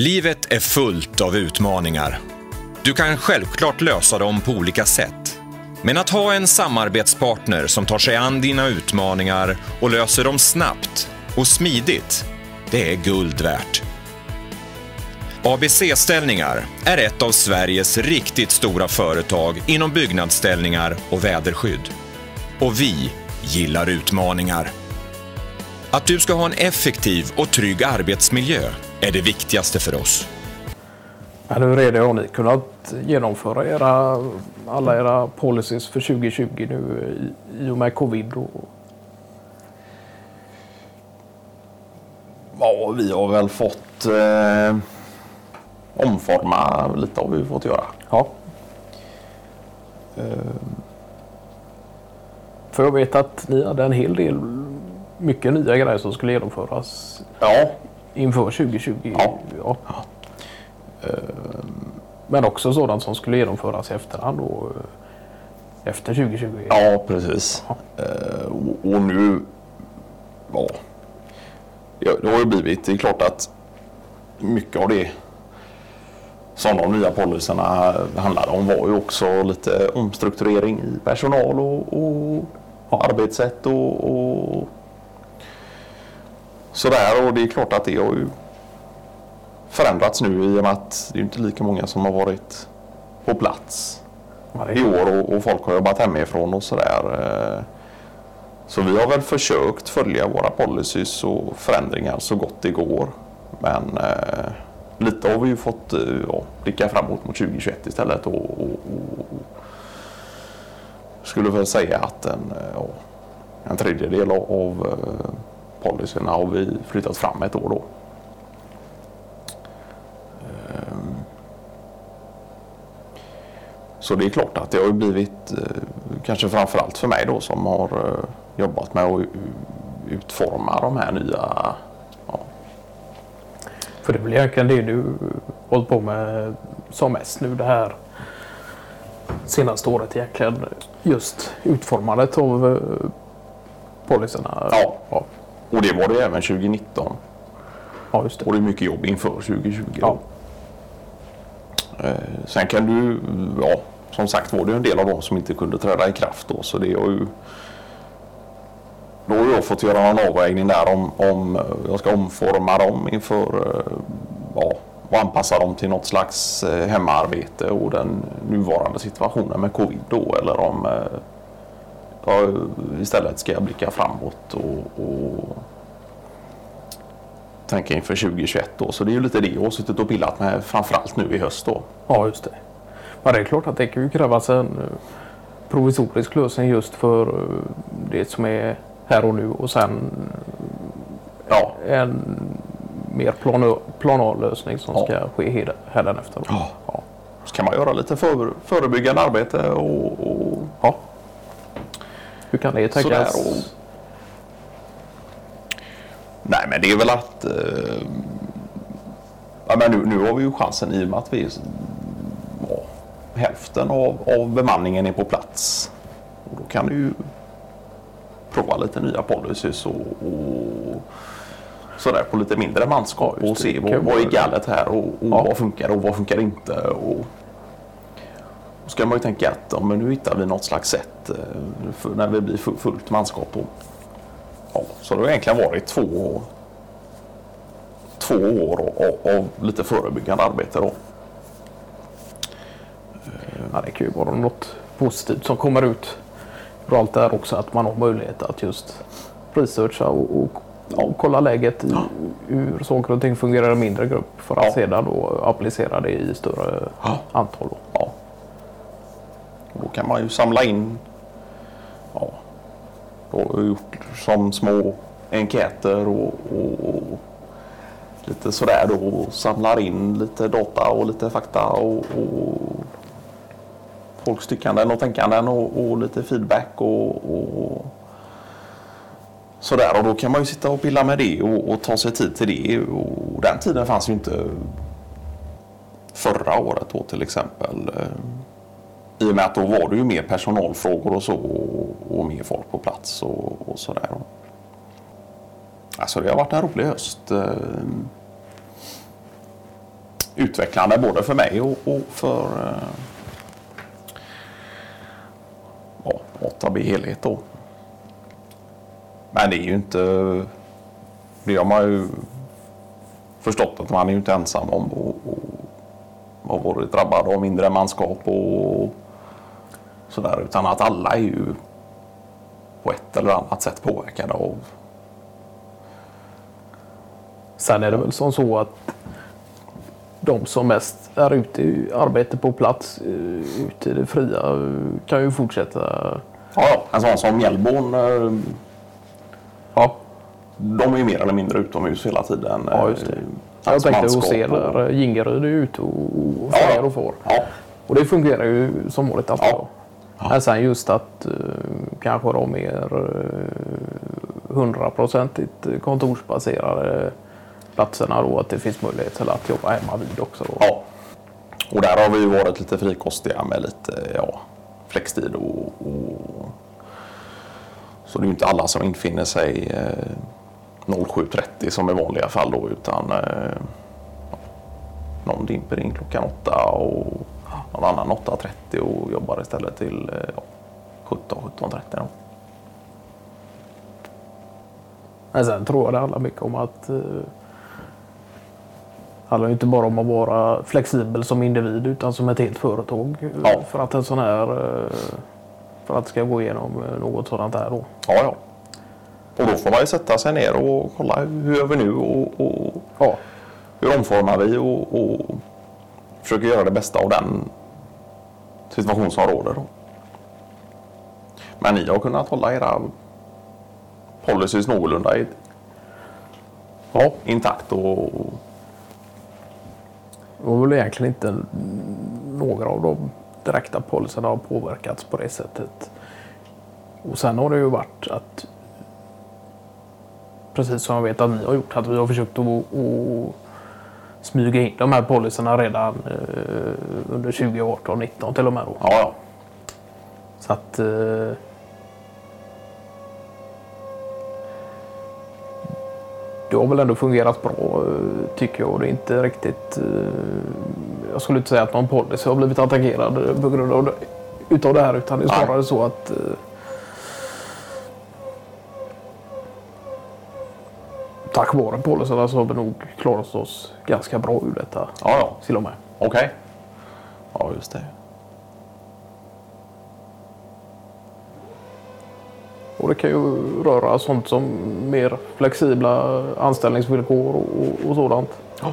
Livet är fullt av utmaningar. Du kan självklart lösa dem på olika sätt. Men att ha en samarbetspartner som tar sig an dina utmaningar och löser dem snabbt och smidigt, det är guld värt. ABC-ställningar är ett av Sveriges riktigt stora företag inom byggnadsställningar och väderskydd. Och vi gillar utmaningar. Att du ska ha en effektiv och trygg arbetsmiljö är det viktigaste för oss. Men hur är det, har ni kunnat genomföra era, alla era policies för 2020 nu i, i och med covid? Och... Ja, vi har väl fått eh, omforma lite har vi fått göra. Ja. För jag vet att ni hade en hel del mycket nya grejer som skulle genomföras Ja, inför 2020. Ja. Ja. Men också sådant som skulle genomföras i efterhand och efter 2020. ja precis. Eh, och, nu, ja, ja, det har ju blivit, det är klart att mycket av det som de nya policyerna handlade om var ju också lite omstrukturering i personal och, och arbetssätt och, och sådär. Och det är klart att det har ju förändrats nu i och med att det är inte lika många som har varit på plats i år och, och folk har jobbat hemifrån och sådär. eh. Så vi har väl försökt följa våra policies och förändringar så gott det går. Men eh, lite har vi ju fått eh, ja, blicka framåt mot 2021 istället och, och, och, skulle väl säga att en, eh, ja, en tredjedel av, av policyerna har vi flyttat fram ett år då. Ehm. Så det är klart att det har blivit, eh, kanske framförallt för mig då som har eh, jobbat med att utforma de här nya ja, För det blir egentligen det du hållit på med som mest nu det här senaste året egentligen. Just utformandet av eh, policyerna. Ja. Ja, Och det var det även 2019. ja just det. Och det är mycket jobb inför 2020. Ja. Eh, Sen kan du, ja, som sagt var det en del av dem som inte kunde träda i kraft då. Så det har ju då har jag fått göra en avvägning där om, om eh, jag ska omforma dem inför eh, ja, och anpassa dem till något slags hemarbete och den nuvarande situationen med covid då eller om eh, jag istället ska jag blicka framåt och, och tänka inför 2021 då. Så det är ju lite det jag har suttit och pillat med framförallt nu i höst då. Ja, just det. Men det är klart att det kan ju krävas en eh, provisorisk lösning just för eh, det som är här och nu och sen Ja, en mer plan- planal lösning som Ja. ska ske hädanefter. Ja. Ja. så kan man göra lite för, förebyggande arbete och, och ja. Hur kan det Sådär tänkas? och- Nej men det är väl att eh, ja, men nu, nu har vi ju chansen i och med att vi ja, hälften av, av bemanningen är på plats. Och då kan du ju prova lite nya policies och, och sådär på lite mindre manskap och se vad, vad är galet här och, och Ja. vad funkar och vad funkar inte. Och, ska man ju tänka att ja, men nu hittar vi något slags sätt eh, för när vi blir fu- fullt manskap. Och, ja, så det har egentligen varit två, två år av, lite förebyggande arbete. Då. Ja, det kan ju vara något positivt som kommer ut ur allt det här också. Att man har möjlighet att just researcha och, och, och kolla läget i hur saker och ting fungerar i mindre grupp för att Ja. sedan då applicera det i större Ja. antal. Då. Då kan man ju samla in ja, då gjort som små enkäter och, och, och lite sådär då och samlar in lite data och lite fakta och, och folks tyckanden och tänkanden och, och lite feedback och, och sådär och då kan man ju sitta och pilla med det och, och ta sig tid till det och den tiden fanns ju inte förra året då till exempel. I och med att då var det ju mer personalfrågor och så och, och mer folk på plats och, och sådär. Alltså det har varit en rolig höst. Eh, utvecklande både för mig och, och för eh, ja, 8B helhet då. Men det är ju inte, det har man ju förstått att man är ju inte ensam om och, och och varit drabbad av mindre manskap och sådär utan att alla är ju på ett eller annat sätt påverkade av Sen är det väl som så att de som mest är ute i arbete på plats, eh, ute i det fria, kan ju fortsätta. Ja, en sån som Mjällborn. eh, Ja, De är ju mer eller mindre utomhus hela tiden. Ja, just det. eh, jag hans tänkte hos er och- där, Gingeryd är ute och och Ja, och får. Ja, Och det fungerar ju som vanligt alltid. Ja. Ja. Men sen just att eh, kanske de mer eh, hundraprocentigt uh, kontorsbaserade platserna då, att det finns möjlighet till att jobba hemma vid också. Då. ja. Och där har vi ju varit lite frikostiga med lite ja, flextid och, och så det är ju inte alla som infinner sig eh, 07.30 som i vanliga fall då utan eh, någon dimper in klockan åtta. och någon annan 8.30 och jobbar istället till eh, ja, 17, 17.30 då. Men sen tror jag det handlar mycket om att eh, handlar ju inte bara om att vara flexibel som individ utan som ett helt företag. eh, Ja. För att en sån här för att det ska gå igenom något sådant här då. Ja, ja. Och då får man ju sätta sig ner och kolla hur gör vi nu och, och Ja, hur omformar vi och, och försöker göra det bästa av den situation som råder. Då. Men ni har kunnat hålla era policies någorlunda i, ja. intakt och Det var väl egentligen inte några av de direkta policyerna har påverkats på det sättet. Och sen har det ju varit att precis som jag vet att ni har gjort, att vi har försökt att, att smyga in de här policyerna redan eh, under 2018 19 till och med. Då. ja, ja. Så att eh, det har väl ändå fungerat bra eh, tycker jag. Och det är inte riktigt... eh, Jag skulle inte säga att någon policy har blivit attackerad på grund av det, utav det här. Utan det är Nej. snarare så att tack vare policyerna så har vi nog klarat oss ganska bra ur detta. ja, ja. Till och med. okej. Ja, just det. Och det kan ju röra sånt som mer flexibla anställningsvillkor och, och sådant. Ja.